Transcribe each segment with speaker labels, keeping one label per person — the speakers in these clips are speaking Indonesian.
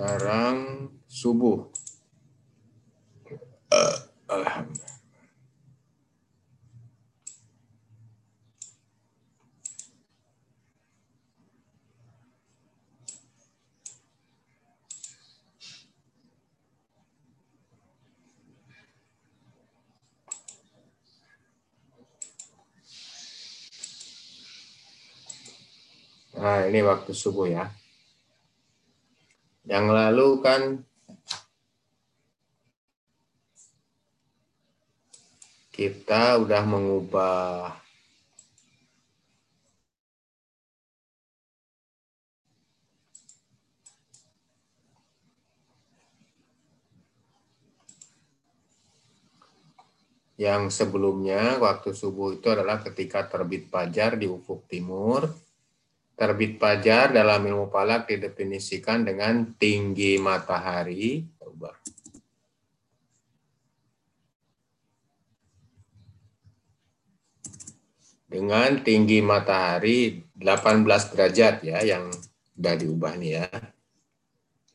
Speaker 1: Sekarang subuh. Alhamdulillah. Nah, ini waktu subuh ya. Yang lalu kan kita udah mengubah. Yang sebelumnya waktu subuh itu adalah ketika terbit fajar di ufuk timur Terbit fajar dalam ilmu falak didefinisikan dengan tinggi matahari. Coba. Dengan tinggi matahari 18 derajat ya yang sudah diubah nih ya.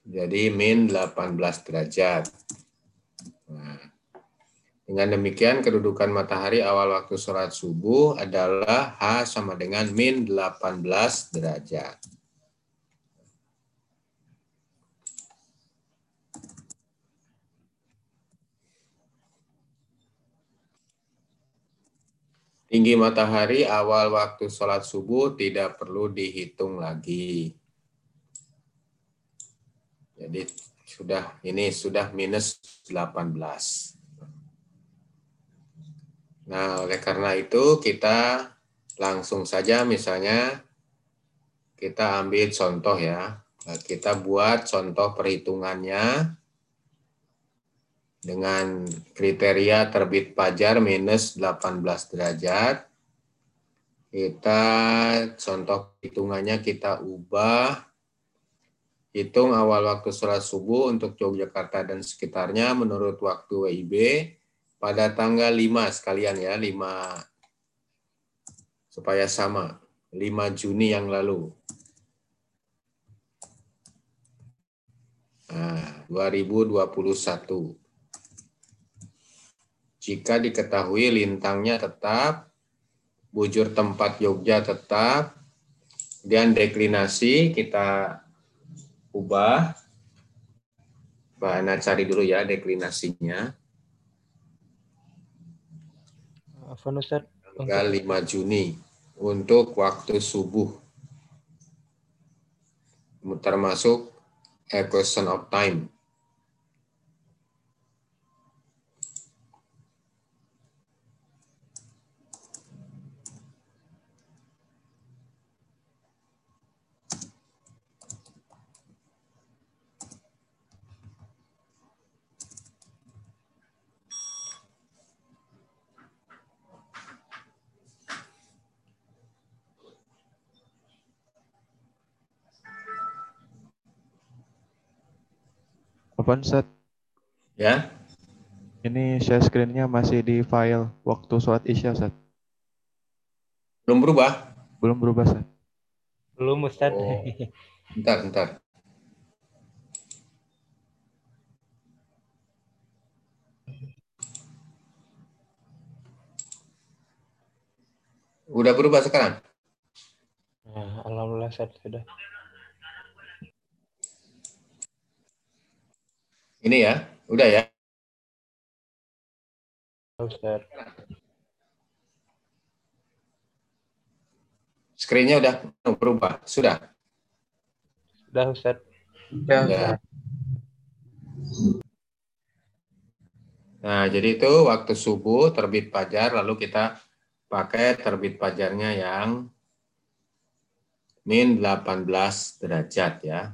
Speaker 1: Jadi min 18 derajat. Dengan demikian, kedudukan matahari awal waktu sholat subuh adalah H sama dengan min 18 derajat. Tinggi matahari awal waktu sholat subuh tidak perlu dihitung lagi. Jadi sudah ini sudah minus 18. Nah, oleh karena itu kita langsung saja misalnya kita ambil contoh ya. Nah, kita buat contoh perhitungannya dengan kriteria terbit fajar minus 18 derajat. Kita contoh hitungannya kita ubah. Hitung awal waktu sholat subuh untuk Yogyakarta dan sekitarnya menurut waktu WIB pada tanggal 5 sekalian ya, 5 supaya sama. 5 Juni yang lalu. Nah, 2021. Jika diketahui lintangnya tetap, bujur tempat Jogja tetap, dan deklinasi kita ubah. Mbak cari dulu ya deklinasinya.
Speaker 2: Afan Ustaz.
Speaker 1: Tanggal 5 Juni untuk waktu subuh. Termasuk equation of time.
Speaker 3: Apaan, Ustaz?
Speaker 1: Ya.
Speaker 3: Ini share screen-nya masih di file waktu sholat Isya, Ustaz.
Speaker 1: Belum berubah?
Speaker 3: Belum berubah, Ustaz.
Speaker 2: Belum, Ustaz.
Speaker 1: Oh. Bentar, bentar. Udah berubah sekarang?
Speaker 2: Nah, Alhamdulillah, Ustaz. Sudah.
Speaker 1: Ini ya, udah ya.
Speaker 2: Ustaz.
Speaker 1: Screen-nya udah berubah, sudah.
Speaker 2: Sudah, Ustaz.
Speaker 1: Ya. Nah, jadi itu waktu subuh terbit fajar, lalu kita pakai terbit fajarnya yang min 18 derajat ya.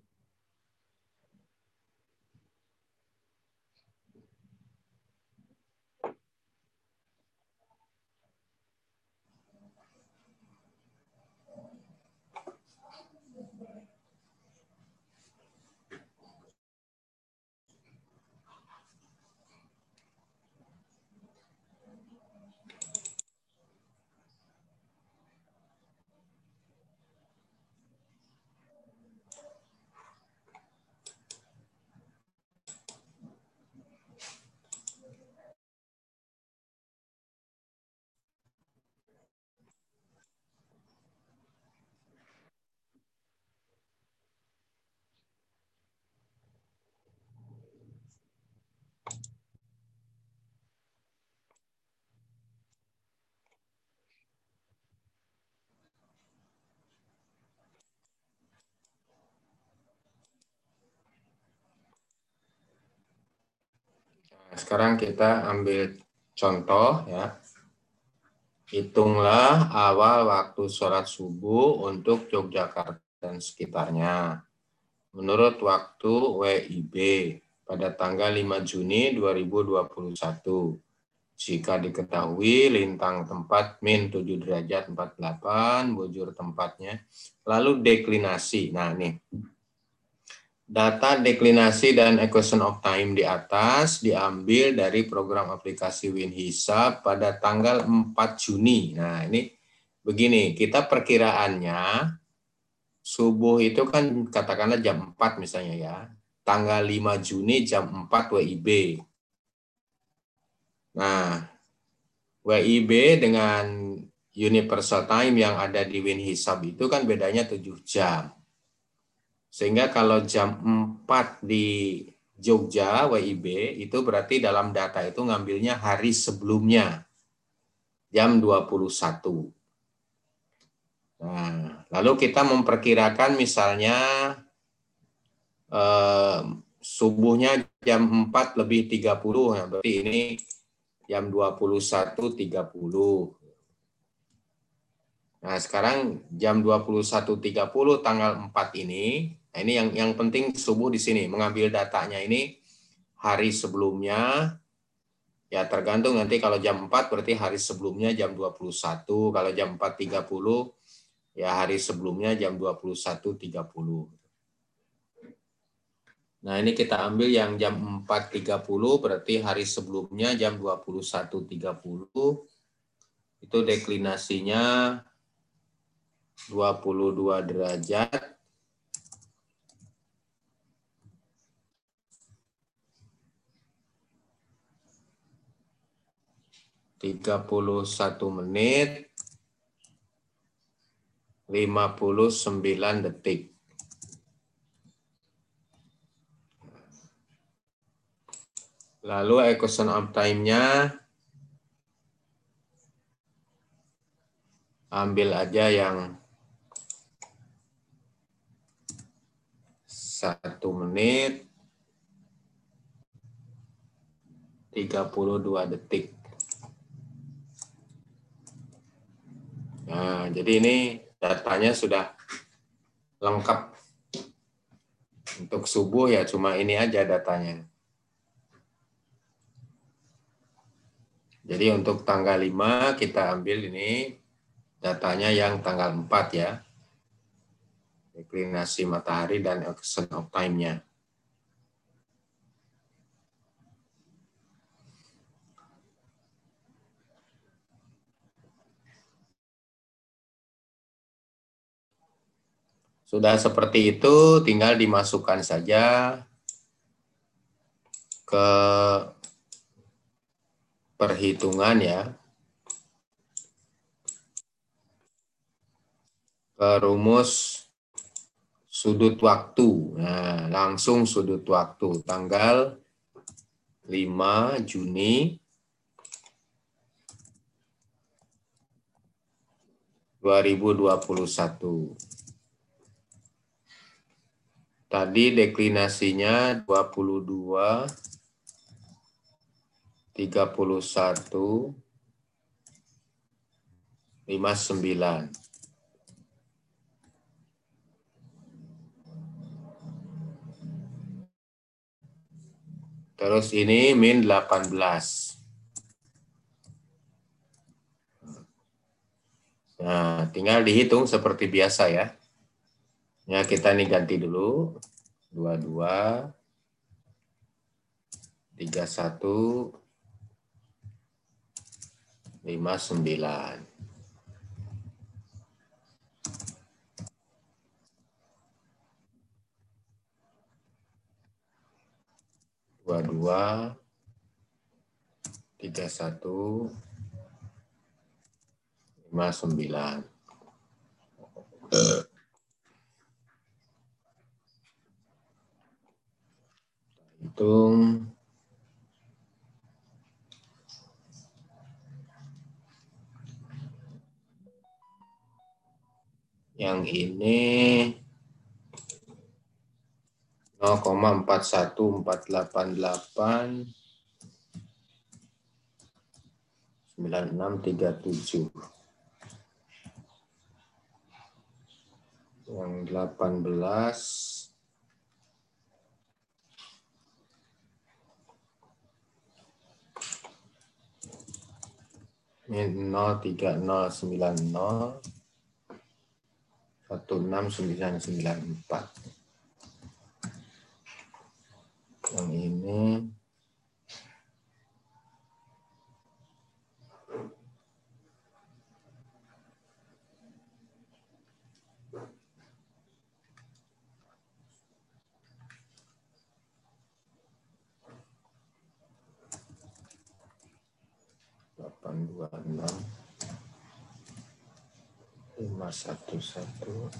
Speaker 1: sekarang kita ambil contoh ya. Hitunglah awal waktu sholat subuh untuk Yogyakarta dan sekitarnya. Menurut waktu WIB pada tanggal 5 Juni 2021. Jika diketahui lintang tempat min 7 derajat 48, bujur tempatnya, lalu deklinasi. Nah, nih. Data deklinasi dan equation of time di atas diambil dari program aplikasi WinHisab pada tanggal 4 Juni. Nah, ini begini, kita perkiraannya subuh itu kan katakanlah jam 4 misalnya ya. Tanggal 5 Juni jam 4 WIB. Nah, WIB dengan universal time yang ada di WinHisab itu kan bedanya 7 jam. Sehingga kalau jam 4 di Jogja WIB itu berarti dalam data itu ngambilnya hari sebelumnya jam 21. Nah, lalu kita memperkirakan misalnya eh, subuhnya jam 4 lebih 30, ya, berarti ini jam 21.30. Nah, sekarang jam 21.30 tanggal 4 ini Nah, ini yang yang penting subuh di sini. Mengambil datanya ini hari sebelumnya. Ya tergantung nanti kalau jam 4 berarti hari sebelumnya jam 21, kalau jam 4.30 ya hari sebelumnya jam 21.30. Nah, ini kita ambil yang jam 4.30 berarti hari sebelumnya jam 21.30 itu deklinasinya 22 derajat 31 menit 59 detik. Lalu equation of time-nya ambil aja yang satu menit 32 detik. Nah, jadi ini datanya sudah lengkap. Untuk subuh ya cuma ini aja datanya. Jadi untuk tanggal 5 kita ambil ini datanya yang tanggal 4 ya. Deklinasi matahari dan action of time-nya. Sudah seperti itu, tinggal dimasukkan saja ke perhitungan ya. Ke rumus sudut waktu. Nah, langsung sudut waktu tanggal 5 Juni 2021. Tadi deklinasinya 22, 31, 59. Terus ini min 18. Nah, tinggal dihitung seperti biasa ya. Ya, kita nih ganti dulu. 22 31 59. Dua dua tiga satu lima sembilan. Hitung. Yang ini 0,41488 9637. Yang 18 ini 03090 16994 yang ini. delapan dua enam. lima satu satu.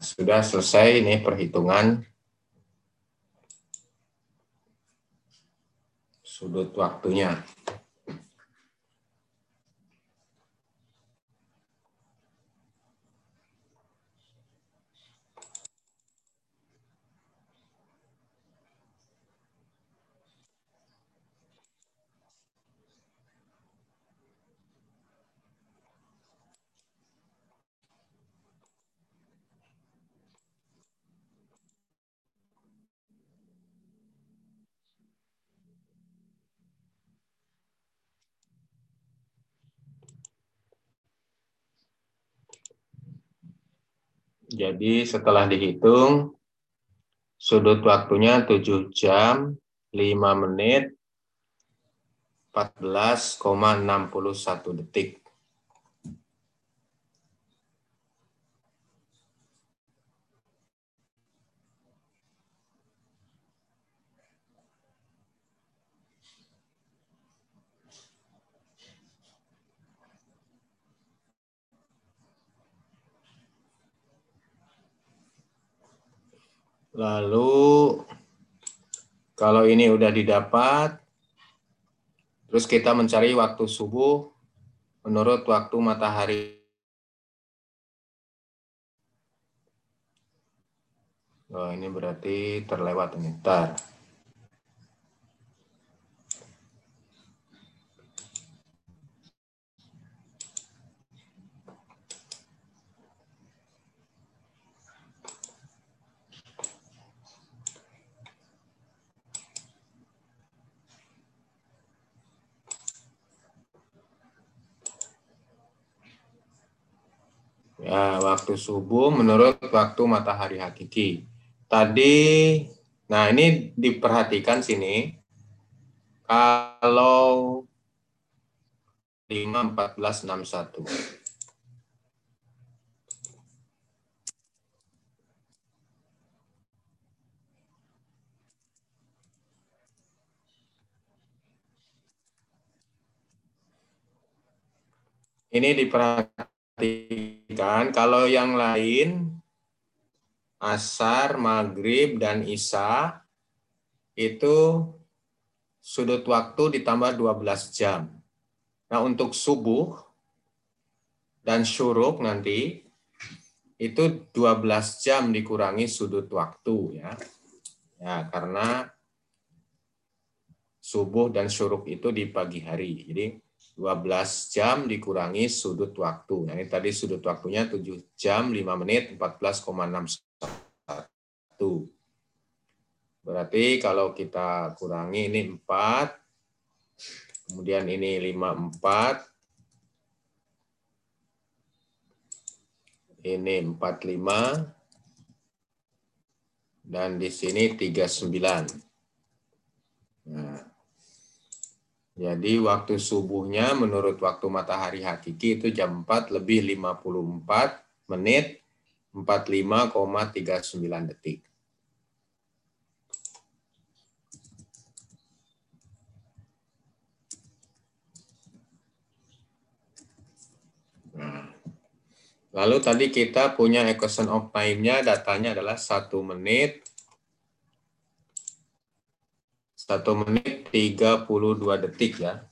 Speaker 1: Sudah selesai ini perhitungan sudut waktunya. Jadi setelah dihitung, sudut waktunya 7 jam, 5 menit, 14,61 detik. Lalu kalau ini udah didapat, terus kita mencari waktu subuh menurut waktu matahari. Oh, ini berarti terlewat ini. Ya, waktu subuh menurut waktu matahari hakiki. Tadi, nah ini diperhatikan sini. Kalau 5, 14, 61. Ini diperhatikan kalau yang lain asar, maghrib, dan isya itu sudut waktu ditambah 12 jam. Nah untuk subuh dan syuruk nanti itu 12 jam dikurangi sudut waktu ya. Ya, karena subuh dan syuruk itu di pagi hari. Jadi 12 jam dikurangi sudut waktu. Nah, ini tadi sudut waktunya 7 jam 5 menit 14,61. Berarti kalau kita kurangi ini 4, kemudian ini 54, ini 45, dan di sini 39. Nah, jadi waktu subuhnya menurut waktu matahari hakiki itu jam 4 lebih 54 menit 45,39 detik. Nah, lalu tadi kita punya equation of time-nya, datanya adalah satu menit, satu menit 32 detik ya.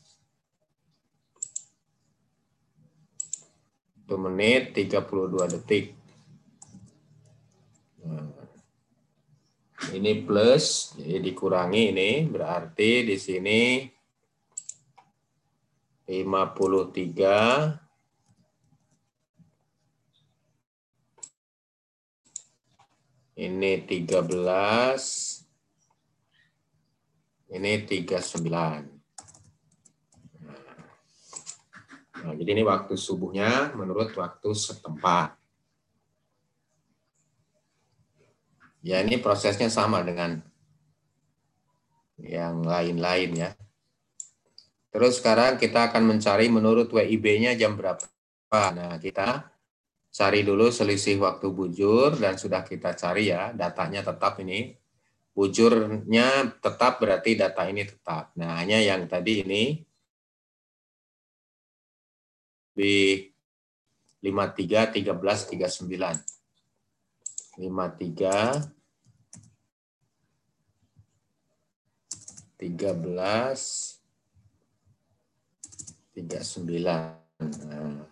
Speaker 1: Satu menit 32 detik. Nah, ini plus, jadi dikurangi ini, berarti di sini 53 ini 13 ini 39 Nah, jadi ini waktu subuhnya menurut waktu setempat. Ya, ini prosesnya sama dengan yang lain-lain ya. Terus sekarang kita akan mencari menurut WIB-nya jam berapa. Nah, kita cari dulu selisih waktu bujur dan sudah kita cari ya, datanya tetap ini. Bujurnya tetap berarti data ini tetap. Nah, hanya yang tadi ini B 53 13 39. 53 13 39. Nah,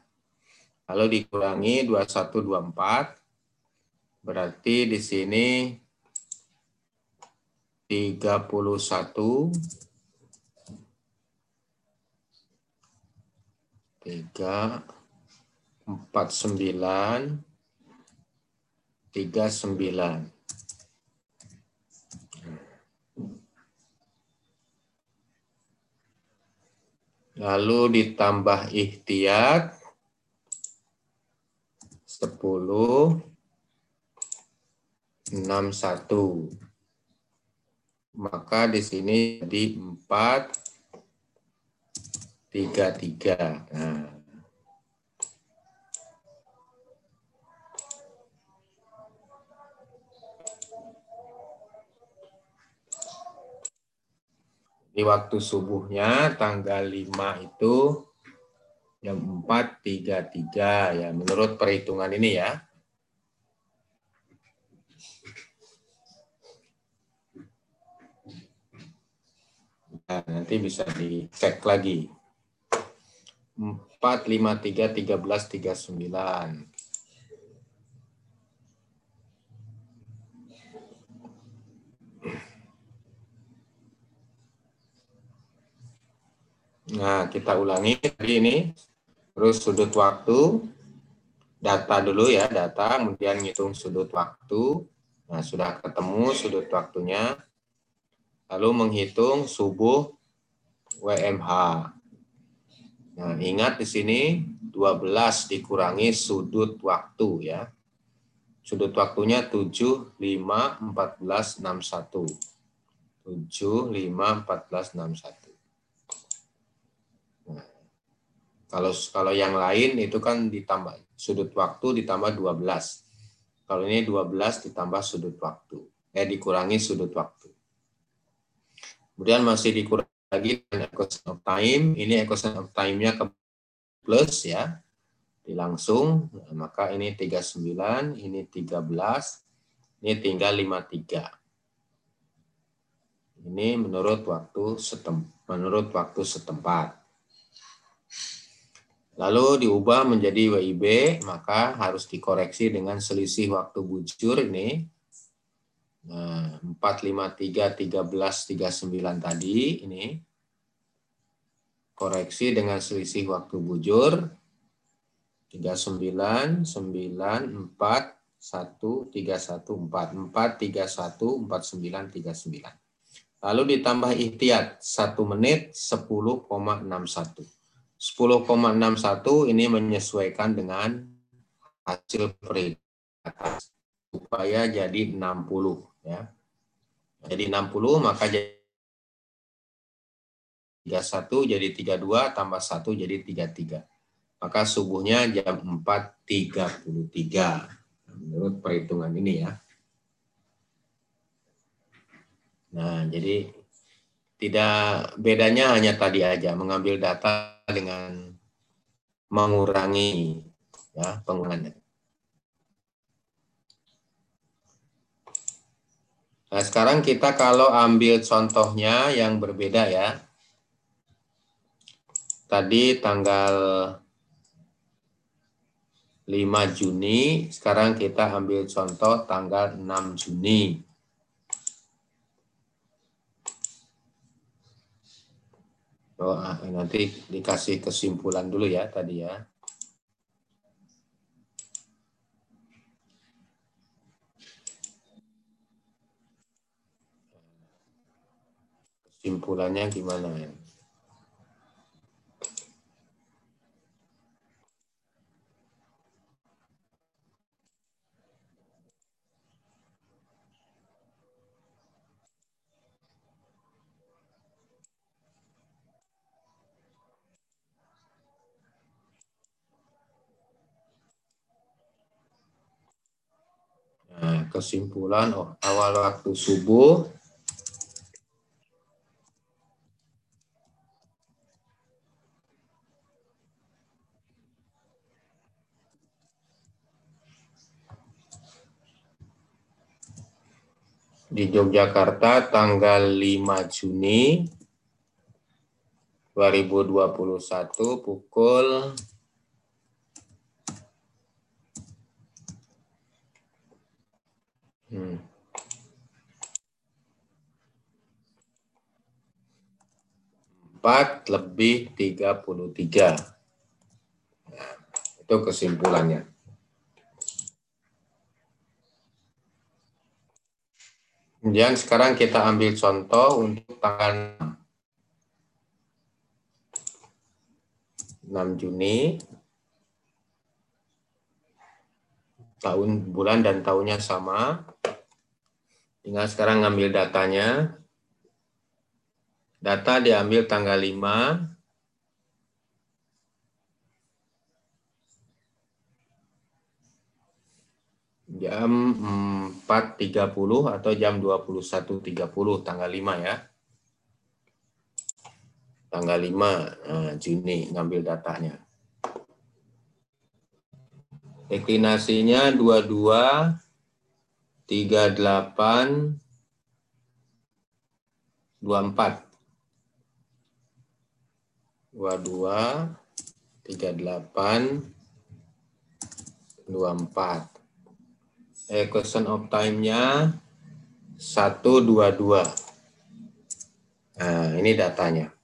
Speaker 1: lalu dikurangi 2124 berarti di sini 31 tiga empat sembilan. tiga sembilan. Lalu ditambah ikhtiar sepuluh 61. Maka di sini jadi 4 33. Nah. Di waktu subuhnya tanggal 5 itu jam 4.33 ya menurut perhitungan ini ya. Nah, nanti bisa dicek lagi. 4, 5, 3, 13, 39. Nah, kita ulangi tadi ini. Terus sudut waktu, data dulu ya, data, kemudian ngitung sudut waktu. Nah, sudah ketemu sudut waktunya. Lalu menghitung subuh WMH. Nah, ingat di sini 12 dikurangi sudut waktu ya. Sudut waktunya 7, 5, 14, 61. 7, 5, 14, 61. Nah, kalau kalau yang lain itu kan ditambah sudut waktu ditambah 12. Kalau ini 12 ditambah sudut waktu. Eh dikurangi sudut waktu. Kemudian masih dikurangi lagi dengan equation of time. Ini equation of time-nya ke plus ya. Dilangsung, maka ini 39, ini 13, ini tinggal 53. Ini menurut waktu setem, menurut waktu setempat. Lalu diubah menjadi WIB, maka harus dikoreksi dengan selisih waktu bujur ini. Nah, 453, 13, 39 tadi ini. Koreksi dengan selisih waktu bujur. 39, 9, 4, 1, 3, 1, 4. 4, 3, 1, 49, 39. Lalu ditambah ikhtiat, 1 menit 10,61. 10,61 ini menyesuaikan dengan hasil perhitungan supaya jadi 60 ya. Jadi 60 maka jadi 31 jadi 32 tambah 1 jadi 33. Maka subuhnya jam 4.33 menurut perhitungan ini ya. Nah, jadi tidak bedanya hanya tadi aja mengambil data dengan mengurangi ya pengurangan. Nah, sekarang kita kalau ambil contohnya yang berbeda ya. Tadi tanggal 5 Juni, sekarang kita ambil contoh tanggal 6 Juni. Oh, nanti dikasih kesimpulan dulu ya tadi ya. Kesimpulannya gimana ya? Kesimpulan oh, awal waktu subuh di Yogyakarta tanggal 5 Juni 2021 pukul Hmm. Empat lebih tiga puluh tiga. Nah, itu kesimpulannya. Kemudian sekarang kita ambil contoh untuk tanggal 6 Juni tahun bulan dan tahunnya sama Tinggal sekarang ngambil datanya. Data diambil tanggal 5. Jam 4.30 atau jam 21.30 tanggal 5 ya. Tanggal 5 nah, Juni ngambil datanya. Deklinasinya 22 38 24 22 38 24 equation of time-nya 122 nah ini datanya.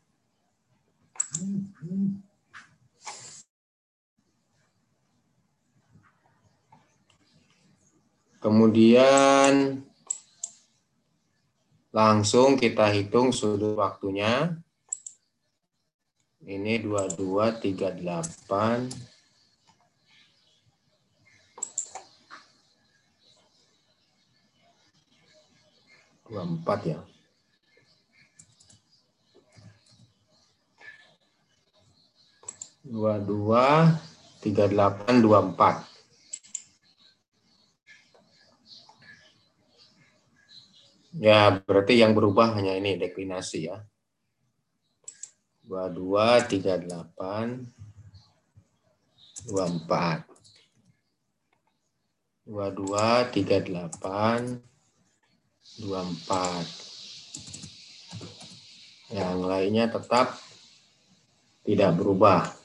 Speaker 1: Kemudian langsung kita hitung sudut waktunya. Ini 22, 38. Dua empat ya. Dua dua tiga delapan dua empat. Ya, berarti yang berubah hanya ini deklinasi ya. 22, 38, 24. 22, 38, 24. Yang lainnya tetap tidak berubah.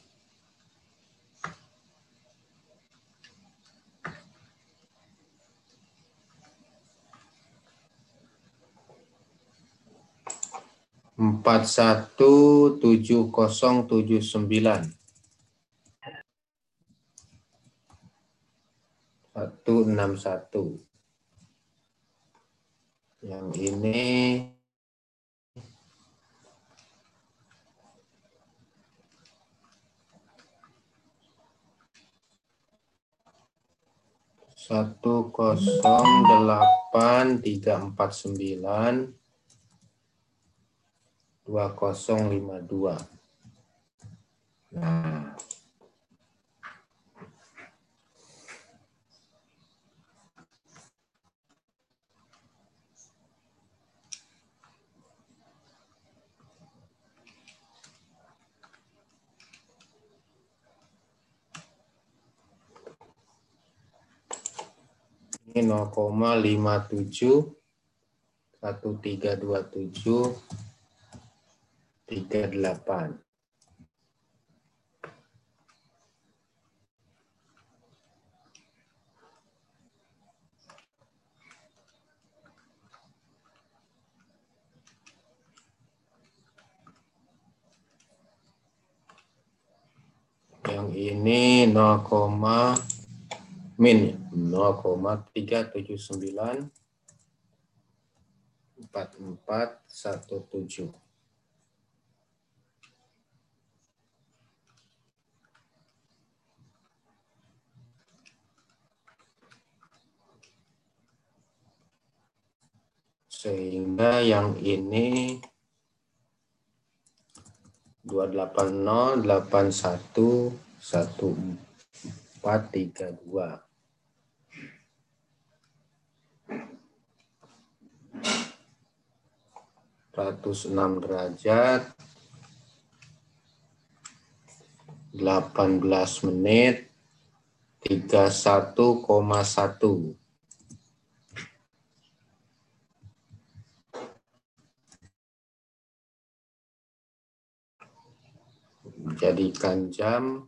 Speaker 1: empat satu tujuh kosong tujuh sembilan satu enam satu yang ini satu kosong delapan tiga empat sembilan 2052. Nah. 0,57 1327 tiga delapan. Yang ini 0, min 0,379 4417. Sehingga yang ini 280 81 1432. Ratus enam derajat, delapan belas menit, tiga satu koma satu. jadikan jam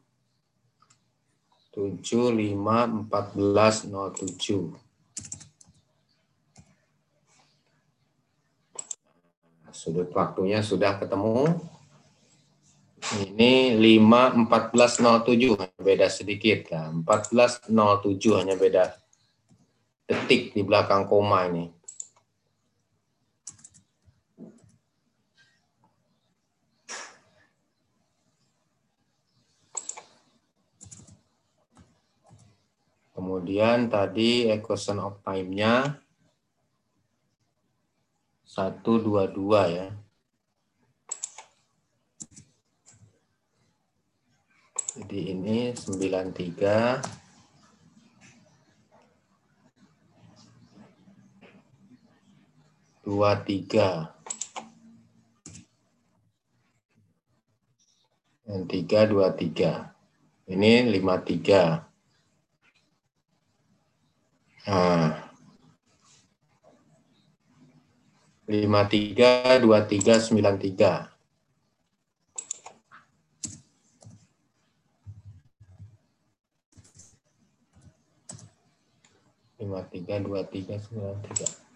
Speaker 1: 75.14.07. sudut waktunya sudah ketemu. Ini 5.14.07, beda sedikit. Ya. 14.07 hanya beda detik di belakang koma ini. Kemudian tadi equation of time-nya 122 ya. Jadi ini 93 dua tiga. Dan tiga dua tiga. Ini lima tiga. Nah lima tiga dua tiga sembilan tiga lima tiga dua tiga sembilan tiga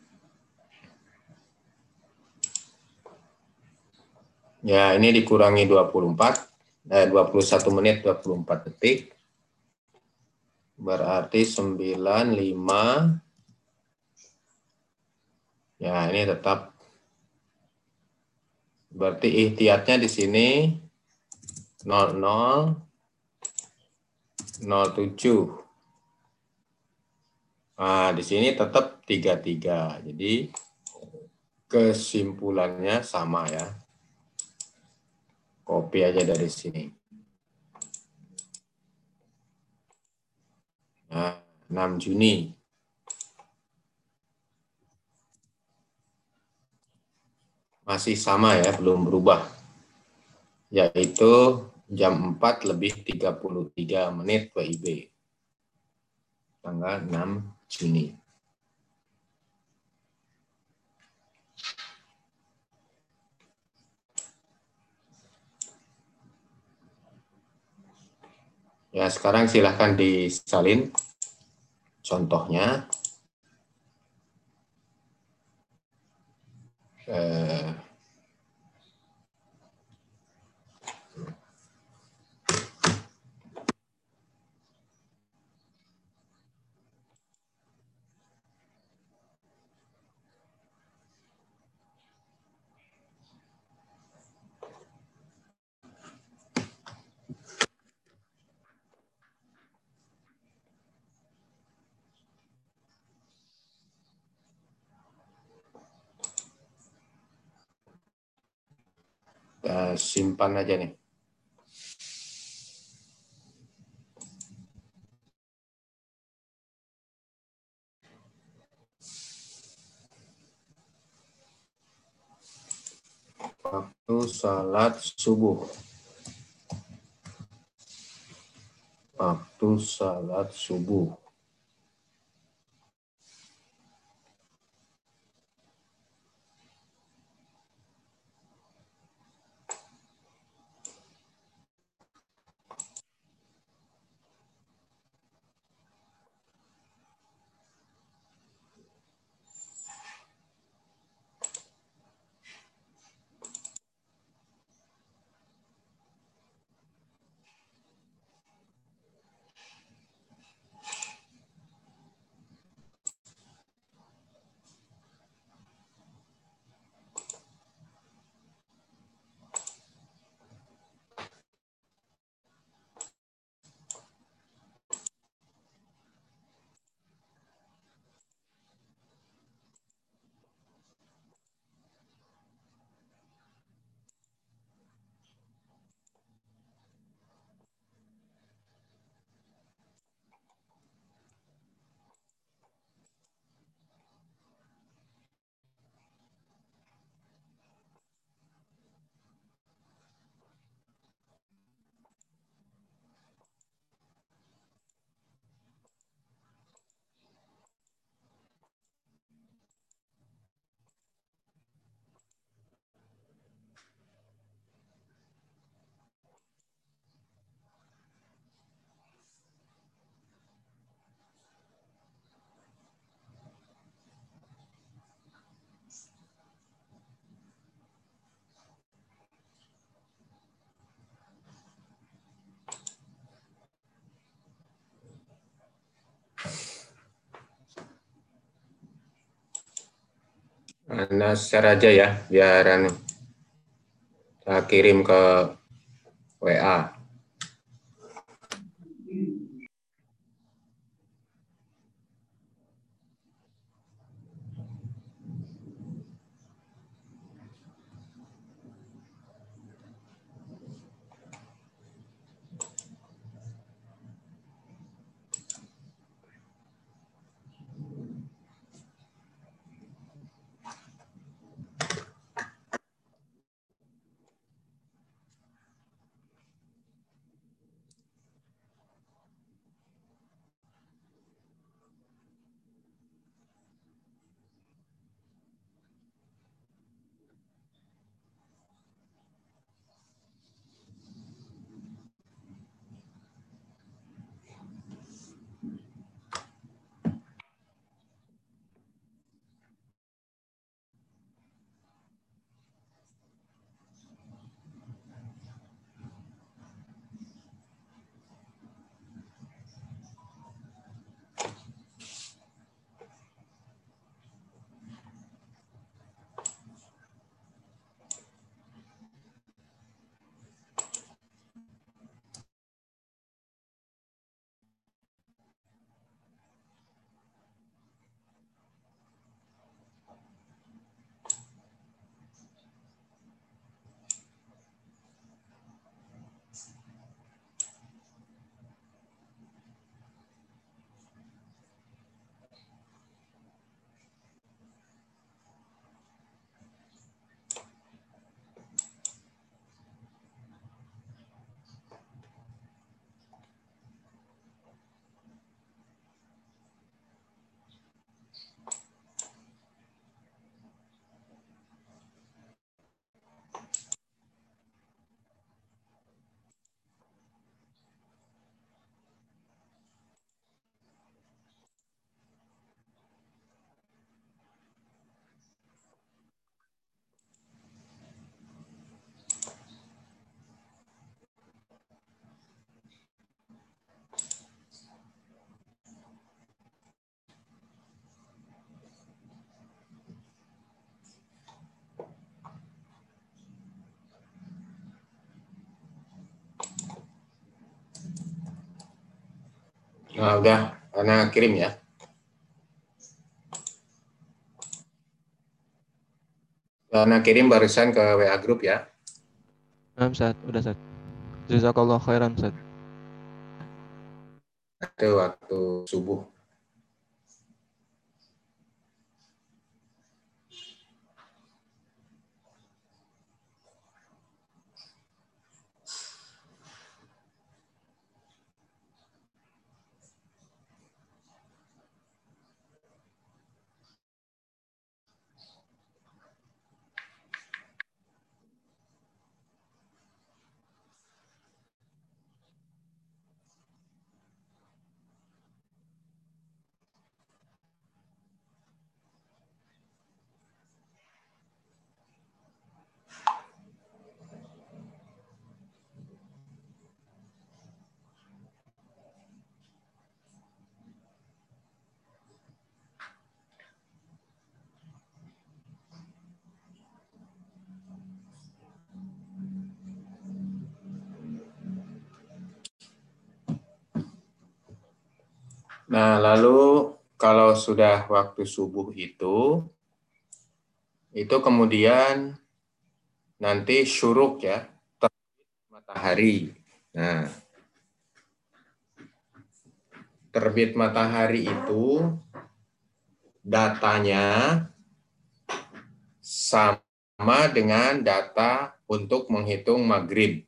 Speaker 1: Ya, ini dikurangi 24, eh, 21 menit 24 detik. Berarti 95. Ya, ini tetap. Berarti ikhtiatnya di sini 00 07. Nah, di sini tetap 33. Jadi kesimpulannya sama ya. Copy aja dari sini. Nah, 6 Juni. Masih sama ya, belum berubah. Yaitu jam 4 lebih 33 menit WIB. Tanggal 6 Juni. Ya, sekarang silahkan disalin contohnya. Eh, kita simpan aja nih. Waktu salat subuh. Waktu salat subuh. Anda share aja ya, biar saya kirim ke WA. Nah, udah, Ana kirim ya. Ana kirim barisan ke WA grup ya.
Speaker 3: Nah, Ustaz, udah Ustaz. Jazakallah khairan Ustaz.
Speaker 1: Itu waktu subuh. Nah, lalu kalau sudah waktu subuh itu, itu kemudian nanti syuruk ya, terbit matahari. Nah, terbit matahari itu datanya sama dengan data untuk menghitung maghrib.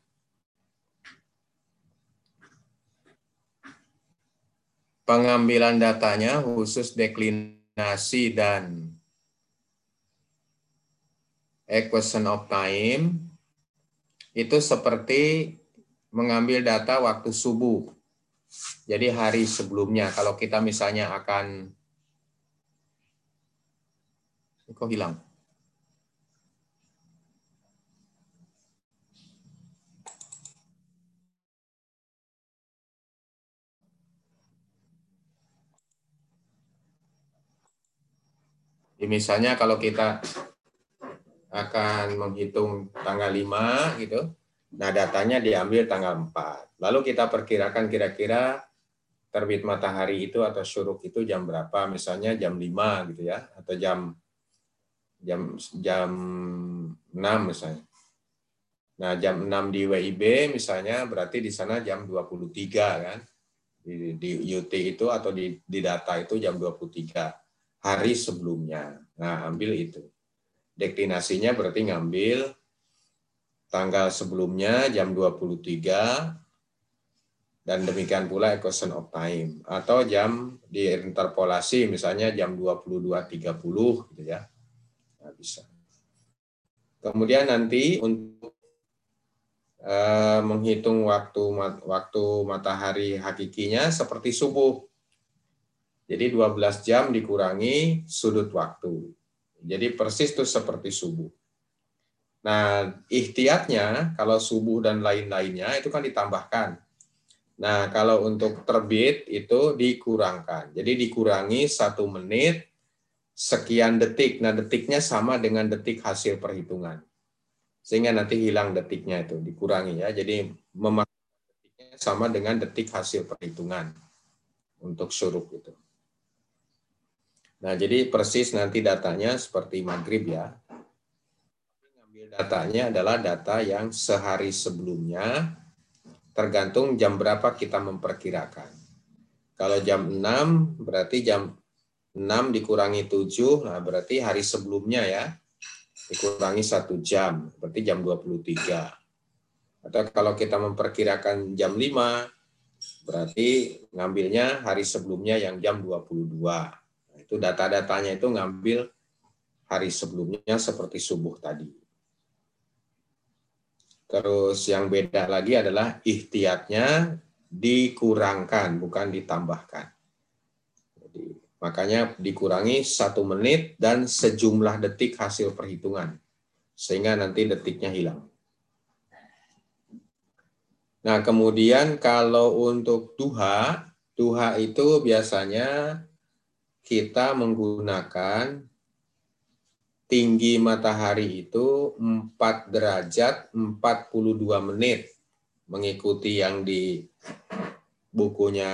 Speaker 1: Pengambilan datanya khusus deklinasi dan equation of time itu seperti mengambil data waktu subuh. Jadi hari sebelumnya kalau kita misalnya akan kok hilang? Misalnya kalau kita akan menghitung tanggal 5 gitu, nah datanya diambil tanggal 4. Lalu kita perkirakan kira-kira terbit matahari itu atau syuruk itu jam berapa? Misalnya jam 5 gitu ya, atau jam jam jam 6 misalnya. Nah, jam 6 di WIB misalnya berarti di sana jam 23 kan. Di, di UT itu atau di, di data itu jam 23 hari sebelumnya. Nah, ambil itu. Deklinasinya berarti ngambil tanggal sebelumnya jam 23 dan demikian pula equation of time atau jam diinterpolasi misalnya jam 22.30 gitu ya. Nah, bisa. Kemudian nanti untuk uh, menghitung waktu waktu matahari hakikinya seperti subuh jadi 12 jam dikurangi sudut waktu. Jadi persis itu seperti subuh. Nah, ikhtiatnya kalau subuh dan lain-lainnya itu kan ditambahkan. Nah, kalau untuk terbit itu dikurangkan. Jadi dikurangi satu menit sekian detik. Nah, detiknya sama dengan detik hasil perhitungan. Sehingga nanti hilang detiknya itu, dikurangi ya. Jadi memakai detiknya sama dengan detik hasil perhitungan untuk syuruk itu. Nah, jadi persis nanti datanya seperti maghrib ya. Ngambil datanya adalah data yang sehari sebelumnya, tergantung jam berapa kita memperkirakan. Kalau jam 6, berarti jam 6 dikurangi 7, nah berarti hari sebelumnya ya, dikurangi satu jam, berarti jam 23. Atau kalau kita memperkirakan jam 5, berarti ngambilnya hari sebelumnya yang jam 22 itu data-datanya itu ngambil hari sebelumnya seperti subuh tadi. Terus yang beda lagi adalah ikhtiatnya dikurangkan, bukan ditambahkan. Jadi, makanya dikurangi satu menit dan sejumlah detik hasil perhitungan. Sehingga nanti detiknya hilang. Nah, kemudian kalau untuk duha, duha itu biasanya kita menggunakan tinggi matahari itu 4 derajat 42 menit mengikuti yang di bukunya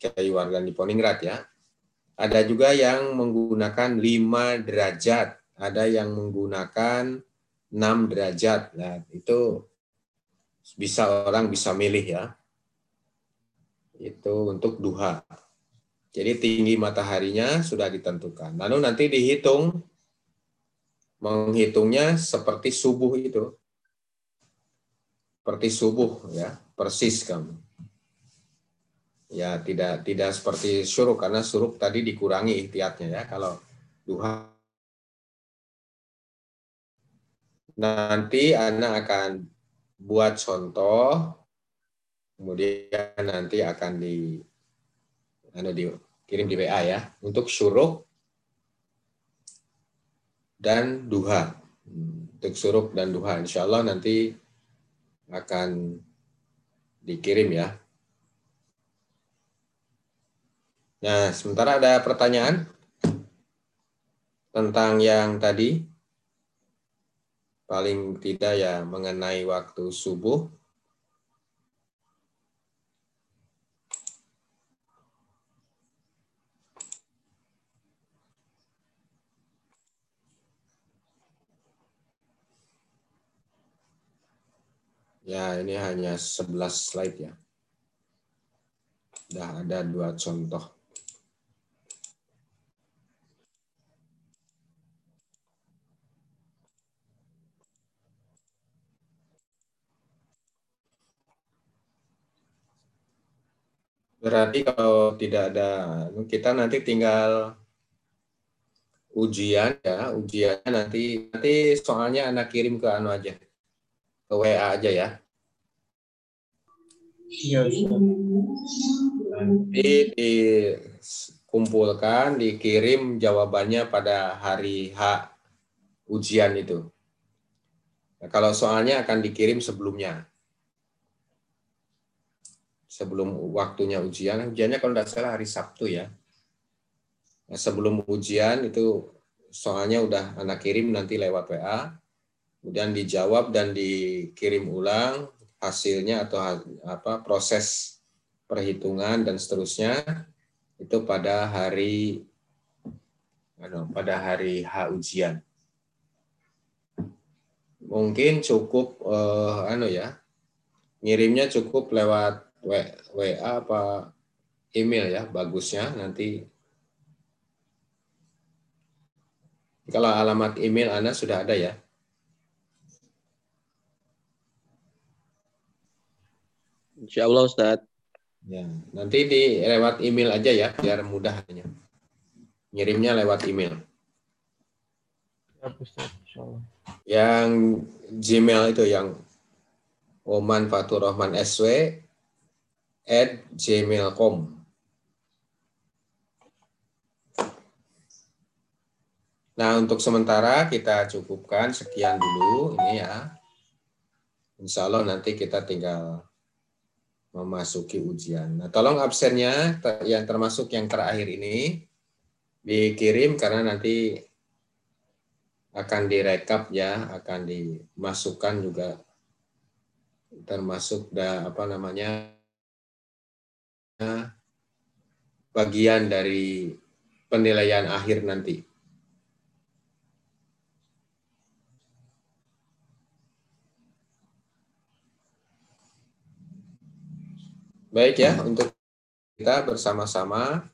Speaker 1: Kayu Wardan di Poningrat ya. Ada juga yang menggunakan 5 derajat, ada yang menggunakan 6 derajat. Nah, itu bisa orang bisa milih ya. Itu untuk duha. Jadi tinggi mataharinya sudah ditentukan. Lalu nanti dihitung menghitungnya seperti subuh itu. Seperti subuh ya, persis kamu. Ya, tidak tidak seperti syuruk karena syuruk tadi dikurangi ihtiyatnya ya. Kalau duha nanti anak akan buat contoh kemudian nanti akan di anu dikirim di WA ya untuk syuruk dan duha. Untuk syuruk dan duha insya Allah nanti akan dikirim ya. Nah, sementara ada pertanyaan tentang yang tadi, paling tidak ya mengenai waktu subuh. Ya, ini hanya 11 slide ya. Sudah ada dua contoh. Berarti kalau tidak ada, kita nanti tinggal ujian ya, ujiannya nanti nanti soalnya anak kirim ke anu aja, ke WA aja ya.
Speaker 4: Iya,
Speaker 1: Nanti dikumpulkan, dikirim jawabannya pada hari H ujian itu. Nah, kalau soalnya akan dikirim sebelumnya sebelum waktunya ujian. Ujiannya kalau tidak salah hari Sabtu ya. Nah, sebelum ujian itu soalnya udah anak kirim nanti lewat WA, kemudian dijawab dan dikirim ulang hasilnya atau apa proses perhitungan dan seterusnya itu pada hari pada hari H ujian. Mungkin cukup eh, anu ya, ngirimnya cukup lewat WA apa email ya bagusnya nanti kalau alamat email Anda sudah ada ya
Speaker 4: Insya Allah Ustaz.
Speaker 1: ya nanti di lewat email aja ya biar mudah hanya ngirimnya lewat email
Speaker 2: Ya, Ustaz. Insya Allah.
Speaker 1: yang Gmail itu yang Oman Fatur Rahman SW at gmail.com. Nah, untuk sementara kita cukupkan sekian dulu ini ya. Insya Allah nanti kita tinggal memasuki ujian. Nah, tolong absennya yang termasuk yang terakhir ini dikirim karena nanti akan direkap ya, akan dimasukkan juga termasuk da, apa namanya bagian dari penilaian akhir nanti. Baik ya, untuk kita bersama-sama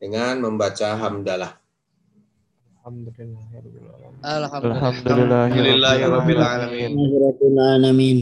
Speaker 1: dengan membaca hamdalah.
Speaker 2: Alhamdulillah. ya Rabbil Alamin.
Speaker 3: Alhamdulillahirabbil alamin.
Speaker 5: Alhamdulillahirabbil alamin.